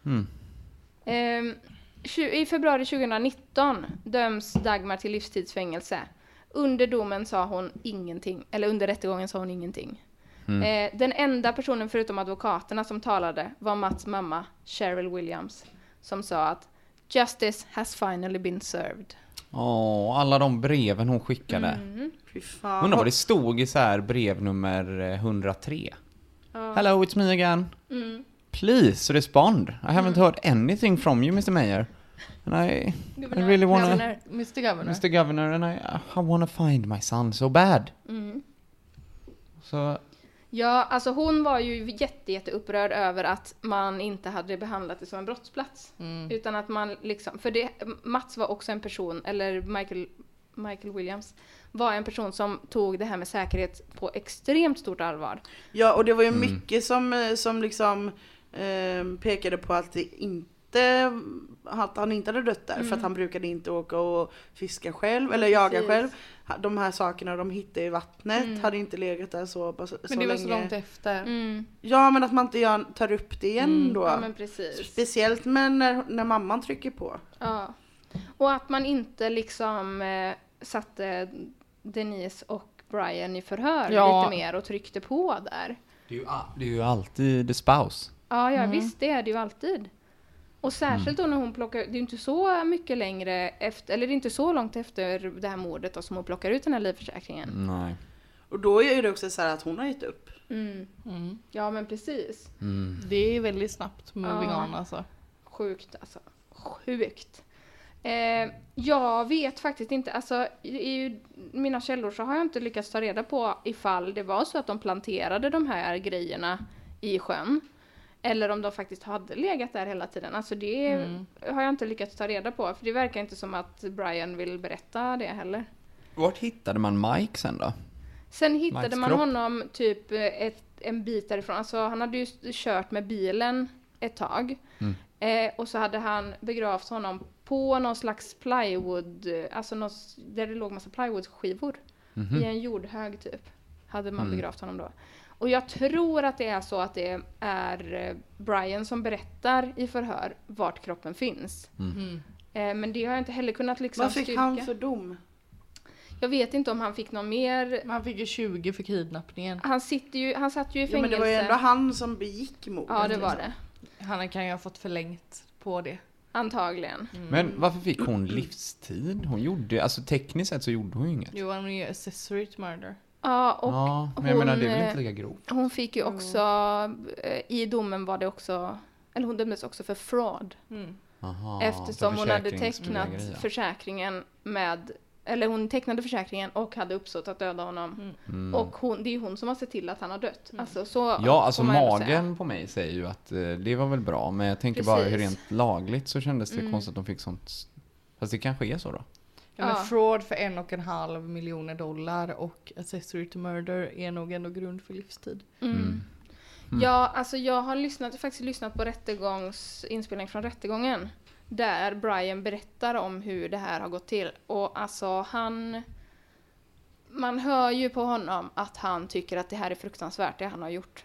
Mm. Ehm, I februari 2019 döms Dagmar till livstidsfängelse. Under domen sa hon ingenting, eller under rättegången sa hon ingenting. Eh, den enda personen förutom advokaterna som talade var Mats mamma, Cheryl Williams, som sa att Justice has finally been served. Åh, alla de breven hon skickade. Mm. Undrar vad det stod i så här brev nummer eh, 103. Hello, it's me again. Mm. Please respond. I haven't heard anything from you, Mr. Mayor. And I, I really wanna... Governor. Mr Governor. Mr. Governor, and I, I wanna find my son so bad. Mm. Så, Ja, alltså hon var ju jätte, jätte upprörd över att man inte hade behandlat det som en brottsplats. Mm. Utan att man liksom, för det, Mats var också en person, eller Michael, Michael Williams, var en person som tog det här med säkerhet på extremt stort allvar. Ja, och det var ju mycket som, eh, som liksom eh, pekade på att det inte att han inte hade dött där för att han brukade inte åka och fiska själv eller jaga Precis. själv. De här sakerna de hittade i vattnet hade inte legat där så, så Men det var länge. så långt efter. Mm. Ja men att man inte gör, tar upp det igen då. Ja men precis. Speciellt men när, när mamman trycker på. Ja. Och att man inte liksom eh, satte Denise och Brian i förhör Ja. lite mer och tryckte på där. det, är ju, det är ju alltid the spouse. Ja, ja Mm. visst, det är det ju alltid. Och särskilt då när hon plockar, det är inte så mycket längre efter, eller det är inte så långt efter det här mordet då, som hon plockar ut den här livförsäkringen. Nej. Och då är det också så här att hon har gett upp. Mm. Mm. Ja men precis. Det är väldigt snabbt moving Ja. on alltså. Sjukt alltså. Sjukt. Eh, jag vet faktiskt inte, alltså i, i mina källor så har jag inte lyckats ta reda på ifall det var så att de planterade de här grejerna i sjön. Eller om de faktiskt hade legat där hela tiden. Alltså det Mm. har jag inte lyckats ta reda på. För det verkar inte som att Brian vill berätta det heller. Vart hittade man Mike sen då? Sen hittade Mikes man kropp. honom typ eh, ett, en bit därifrån. Alltså han hade ju kört med bilen ett tag. Mm. Eh, och så hade han begravt honom på någon slags plywood, eh, alltså någon, där det låg massa plywoodskivor. Mhm. I en jordhög typ. Hade man Mm. begravt honom då. Och jag tror att det är så att det är eh, Brian som berättar i förhör vart kroppen finns. Mm. Eh, men det har jag inte heller kunnat liksom Vad fick styrka. han för dom? Jag vet inte om han fick någon mer. Han fick ju 20 för kidnappningen. Han, sitter ju, han satt ju i Ja, fängelse. men det var ju ändå han som begick mordet. Ja, det var liksom. det. Han kan ju ha fått förlängt på det. Antagligen. Men varför fick hon livstid? Hon gjorde, alltså tekniskt sett så gjorde hon ju inget. Jo, han är ju accessory to murder. Ja, och ja, men jag menar det är väl hon, inte lika grovt? hon fick ju också, eh, i domen var det också, eller hon dömdes också för fraud. Mm. Aha, eftersom hon hade tecknat ja. försäkringen med, eller hon tecknade försäkringen och hade uppsåt att döda honom. Mm. Och hon, det är ju hon som har sett till att han har dött. Alltså så Ja, alltså magen på mig säger ju att eh, det var väl bra, men jag tänker bara hur Precis. rent lagligt så kändes det Mm. konstigt att de fick sånt. Fast det kanske är så då? Ja, men Ja. fraud för en och en halv miljoner dollar och accessory to murder är nog ändå grund för livstid. Mm. Ja, alltså jag har lyssnat, faktiskt lyssnat på rättegångsinspelning från rättegången. Där Brian berättar om hur det här har gått till. Och alltså han... Man hör ju på honom att han tycker att det här är fruktansvärt, det han har gjort.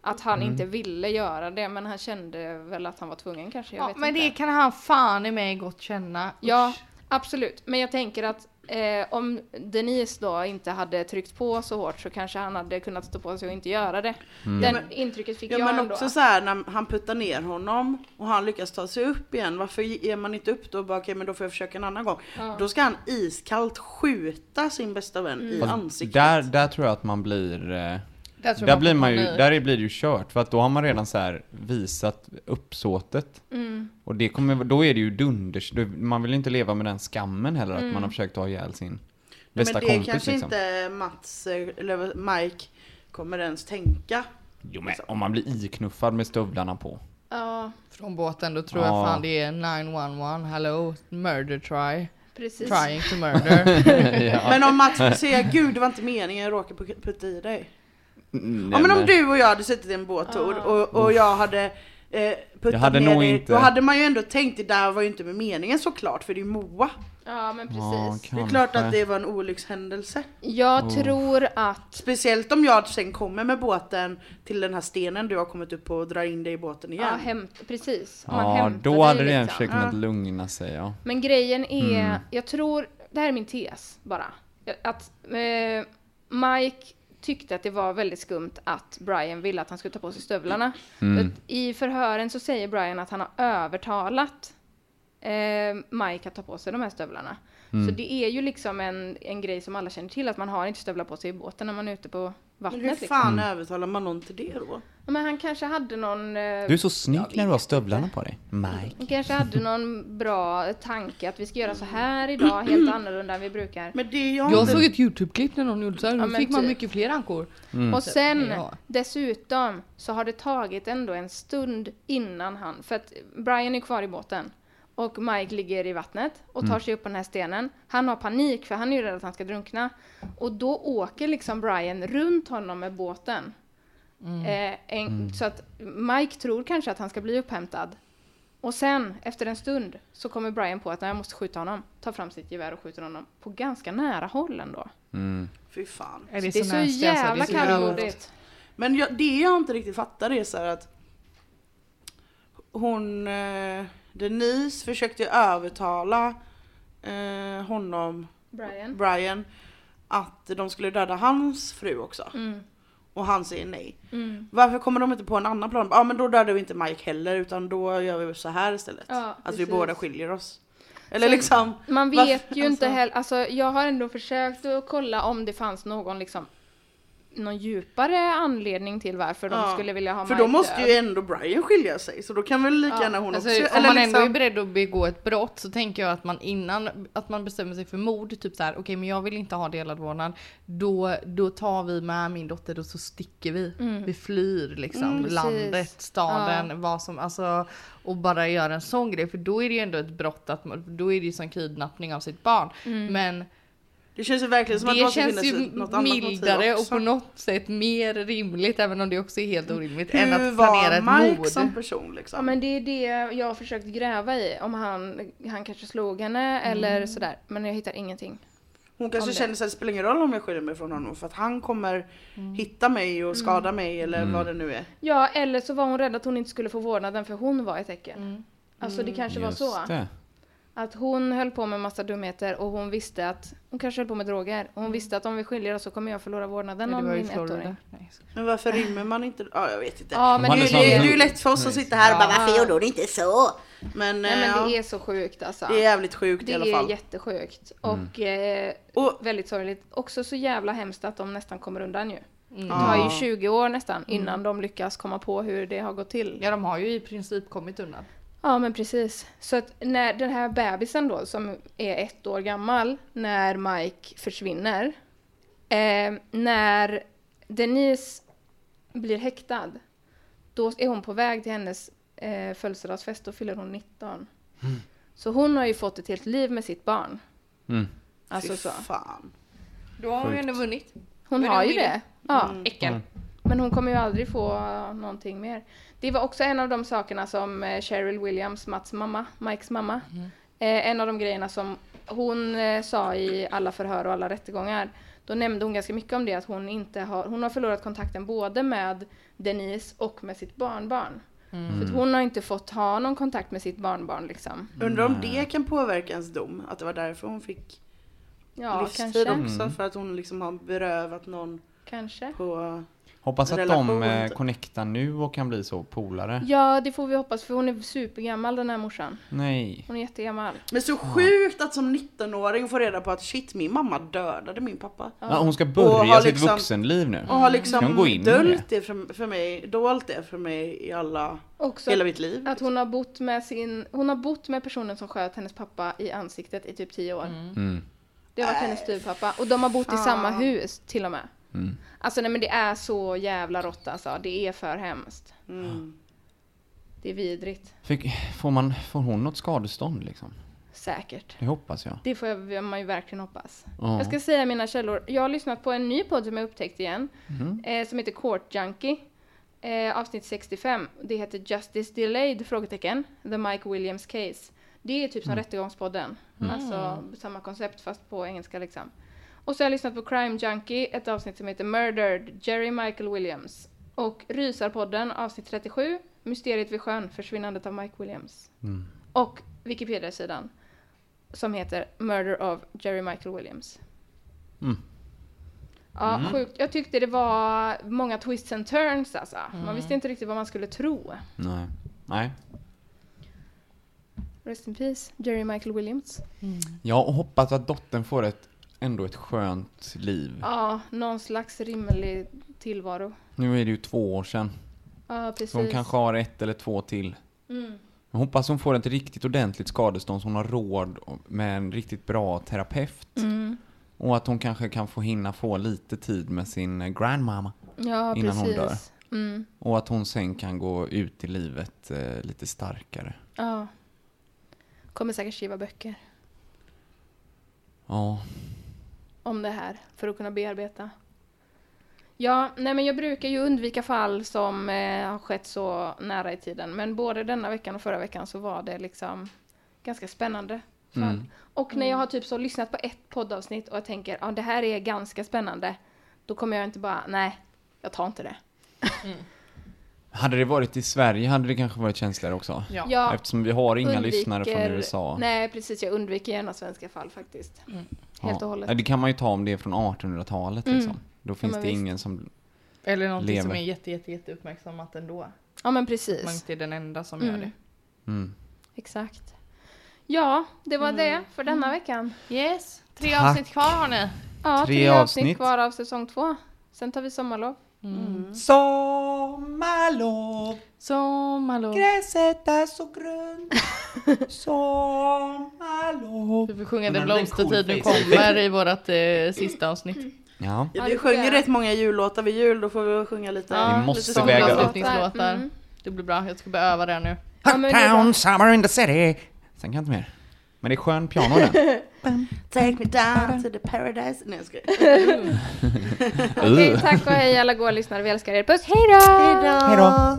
Att han Mm. inte ville göra det, men han kände väl att han var tvungen kanske. Jag Ja, vet men inte. det kan han fan i mig gott känna. Ja, Usch. Absolut. Men jag tänker att eh, om Denise då inte hade tryckt på så hårt så kanske han hade kunnat stå på sig och inte göra det. Mm. Den men- intrycket fick Ja jag men ändå. också så här när han puttar ner honom och han lyckas ta sig upp igen. Varför ger man inte upp då? och Bara, Okej men då får jag försöka en annan gång. Ja. Då ska han iskallt skjuta sin bästa vän i Fast ansiktet. Där, där tror jag att man blir eh, Där blir man ju, där blir det ju kört, för att då har man redan så här visat uppsåtet. Mm. Och det kommer, då är det ju dunders, man vill inte leva med den skammen heller, Mm. att man har försökt ha ihjäl sin bästa men det kompis kanske liksom. inte Mats eh, eller Mike kommer ens tänka. Jo men om man blir iknuffad med stövlarna på. Ja, Från båten, då tror Ja. jag fan det är 911, hello, murder try. precis. Trying to murder. *laughs* ja. Men om Mats får säga gud det var inte meningen jag råkade pu- putta i dig. Mm, Ja men nej, om du och jag hade suttit i en båttur och, och jag hade eh, puttat Jag hade ner nog dig, inte- då hade man ju ändå tänkt det där var ju inte med meningen såklart för det är ju Moa. Ja, men Ja, precis. Det är klart kanske. att det var en olyckshändelse. Jag Oh. tror att... Speciellt om jag sen kommer med båten till den här stenen du har kommit upp på och drar in dig i båten igen. Ja, hämt, precis. Om man Ja, då hade det liksom. försökt kunnat lugna sig ja. Men grejen är, Mm. jag tror, det här är min tes bara. Att eh, Mike tyckte att det var väldigt skumt att Brian ville att han skulle ta på sig stövlarna. Mm. I förhören så säger Brian att han har övertalat eh, Mike att ta på sig de här stövlarna. Mm. Så det är ju liksom en, en grej som alla känner till, att man har inte stövlar på sig i båten när man är ute på Men vattnet. hur liksom. fan Mm. övertalar man någon till det då? Ja, Men han kanske hade någon... eh, Du är så snygg när du har stövlarna på dig. Mike. Han kanske hade någon bra tanke att vi ska göra så här idag, helt annorlunda än vi brukar. Men det jag, Jag såg ett YouTube-klipp när någon gjorde så här, Ja, då men fick man typ. mycket fler ankor. Mm. Och sen Ja. dessutom så har det tagit ändå en stund innan han, för att Brian är kvar i båten och Mike ligger i vattnet och tar Mm. sig upp på den här stenen. Han har panik för han är ju rädd att han ska drunkna. Och då åker liksom Brian runt honom med båten. Eh, en, Så att Mike tror kanske att han ska bli upphämtad. Och sen, efter en stund, så kommer Brian på att "Nej, jag måste skjuta honom. Tar fram sitt gevär och skjuter honom på ganska nära håll ändå. Mm. Fy fan. Är Det är så alltså? jävla Det är så grovt. kallblodigt. Men jag, det jag inte riktigt fattar är så här att hon, eh, Denise försökte ju övertala eh, honom, Brian. Brian, att de skulle döda hans fru också. Mm. Och han säger nej. Mm. Varför kommer de inte på en annan plan? Ja men då dödar vi inte Mike heller utan då gör vi så här istället. Ja, att vi båda skiljer oss. Eller Så liksom. Man vet varför- ju inte alltså- heller, alltså jag har ändå försökt att kolla om det fanns någon liksom någon djupare anledning till varför de Ja, skulle vilja ha För Mike då måste död. ju ändå Brian skilja sig så då kan väl lika Ja, gärna hon Alltså, också. om man ändå är liksom- beredd att begå ett brott så tänker jag att man innan att man bestämmer sig för mord, typ så här, okej men jag vill inte ha delad vårdnad, då, då tar vi med min dotter och så sticker vi. Vi flyr liksom Mm, landet, staden, vad som, alltså och bara gör en sån grej för då är det ju ändå ett brott att då är det ju som kidnappning av sitt barn. Mm. Men Det känns ju verkligen som att det det måste känns finnas ju något annat mildare motiv och också. på något sätt mer rimligt även om det också är helt orimligt än Hur att planera ett var Mike mord. som person liksom? Ja men det är det jag har försökt gräva i, om han, han kanske slog henne Mm. eller sådär. Men jag hittar ingenting. Hon kanske det. känner sig att det spelar ingen roll om jag skiljer mig från honom för att han kommer Mm. hitta mig och skada mig eller Mm. vad det nu är. Ja, eller så var hon rädd att hon inte skulle få vårdnaden för hon var ett tecken. Mm. Alltså det kanske var Just så. det. Att hon höll på med massa dumheter och hon visste att hon kanske höll på med droger. Och hon visste att om vi skiljer oss så kommer jag förlora vårdnaden det om min ettåring. Men varför rymmer man inte? Ja jag vet inte. Ja men det, det, är, det, är, det är ju lätt för oss att sitta här och bara Ja. varför gjorde hon inte så? Men, nej, men ja, det är så sjukt alltså. det är jävligt sjukt Det i alla är fall. jättesjukt. Mm. Och eh, Och, väldigt sorgligt. Också så jävla hemskt att de nästan kommer undan ju. Mm. Det tar Ja. ju 20 år nästan innan de lyckas komma på hur det har gått till. Ja de har ju i princip kommit undan. Ja men precis. Så att när den här bebisen då som är ett år gammal när Mike försvinner. Eh, när Denise blir häktad. Då är hon på väg till hennes eh, födelsedagsfest. Då fyller hon 19. Så hon har ju fått ett helt liv med sitt barn. Mm. Alltså fy så. fan. Då har hon ju ändå vunnit. Hon är har ju hon det. Ja. Äckel. Men hon kommer ju aldrig få någonting mer. Det var också en av de sakerna som eh, Cheryl Williams, Mats mamma, Mikes mamma, eh, en av de grejerna som hon eh, sa i alla förhör och alla rättegångar. Då nämnde hon ganska mycket om det, att hon inte har, hon har förlorat kontakten både med Denise och med sitt barnbarn. För att hon har inte fått ha någon kontakt med sitt barnbarn liksom. Undrar om det kan påverka ens dom? Att det var därför hon fick Ja, livstid kanske. också? För att hon liksom har berövat någon Kanske. på... Hoppas att relation, de eh, connectar nu och kan bli så polare. Ja, det får vi hoppas för hon är supergammal den här morsan. Nej. Hon är jättegammal. Men så sjukt att som 19-åring få reda på att shit, min mamma dödade min pappa. Ja, hon ska börja sitt liksom- vuxenliv nu. Och har liksom hon gå in dolt det för, för mig, dolt det för mig i alla, Också hela mitt liv. att hon har bott med sin, hon har bott med personen som sköt hennes pappa i ansiktet i typ 10 år. Mm. Det har varit hennes styvpappa och de har bott i samma hus till och med. Mm. Alltså nej men det är så jävla rått alltså. Det är för hemskt. Mm. Det är vidrigt. Fick, får, man, får hon något skadestånd liksom? Säkert. Det hoppas jag. Det får jag, man ju verkligen hoppas. Ja. Jag ska säga mina källor. Jag har lyssnat på en ny podd som jag upptäckt igen. Mhm. Eh, som heter Court Junkie. Eh, avsnitt 65. Det heter Justice Delayed? Frågetecken. The Mike Williams Case. Det är typ som Mm. Rättegångspodden. Mm. Alltså samma koncept fast på engelska liksom. Och så har jag lyssnat på Crime Junkie, ett avsnitt som heter Murdered, Jerry Michael Williams. Och Rysarpodden, avsnitt 37, Mysteriet vid sjön, försvinnandet av Mike Williams. Mm. Och Wikipedia-sidan som heter Murder of Jerry Michael Williams. Mm. Ja, Mm. sjukt. Jag tyckte det var många twists and turns alltså. Man Mm. visste inte riktigt vad man skulle tro. Nej. Nej. Rest in peace, Jerry Michael Williams. Jag hoppas att dottern får ett, ändå ett skönt liv. Ja, någon slags rimlig tillvaro. Nu är det ju två år sedan. Ja, precis. Så hon kanske har ett eller två till. Mm. Jag hoppas hon får ett riktigt ordentligt skadestånd så hon har råd med en riktigt bra terapeut. Mm. Och att hon kanske kan få hinna få lite tid med sin grandmama Ja, innan hon precis. dör. Mm. Och att hon sen kan gå ut i livet eh, lite starkare. Ja. Kommer säkert skriva böcker Ja. Om det här för att kunna bearbeta. Ja, nej men jag brukar ju undvika fall som eh, har skett så nära i tiden. Men både denna veckan och förra veckan så var det liksom ganska spännande fall. Mm. Och när jag har typ så lyssnat på ett poddavsnitt och jag tänker ja det här är ganska spännande. Då kommer jag inte bara, nej, jag tar inte det. Hade det varit i Sverige hade det kanske varit känsligare också. Ja. Ja. Eftersom vi har inga Undviker- lyssnare från USA. Nej, precis. Jag undviker gärna svenska fall faktiskt. Helt och hållet. Ja, det kan man ju ta om det är från 1800-talet Mm. liksom. Då finns men det visst. ingen som Eller någonting som lever. är jätte, jätte, jätte uppmärksammat ändå. Ja men Man precis. inte är den enda som Mm. gör det. Mm. Exakt. Ja, det var det för denna veckan. Yes. Tre Tack. avsnitt kvar har ni. Ja, Tre tre, avsnitt avsnitt. kvar av säsong två. Sen tar vi sommarlov. Sommarlov, Sommarlov. gräset är så grönt. *laughs* Sommarlov. Vi får sjunga Den blomstertid cool nu kommer i vårt eh, sista avsnitt. Ja. Ja, vi sjunger rätt många jullåtar vid jul, då får vi sjunga lite. Ja, Vi måste lite väga upp. Mm. Det blir bra, jag ska börja öva det nu. Bra. Uptown, summer in the city. Sen kan jag inte mer. Men det är skön piano den. *laughs* Take me down to the paradise. Nej jag *laughs* skojar. Okej, Uh. tack och hej alla goa lyssnare. Vi älskar er. Puss, hej då! Hej då.